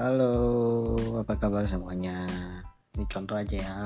Halo, apa kabar semuanya? Ini contoh aja ya.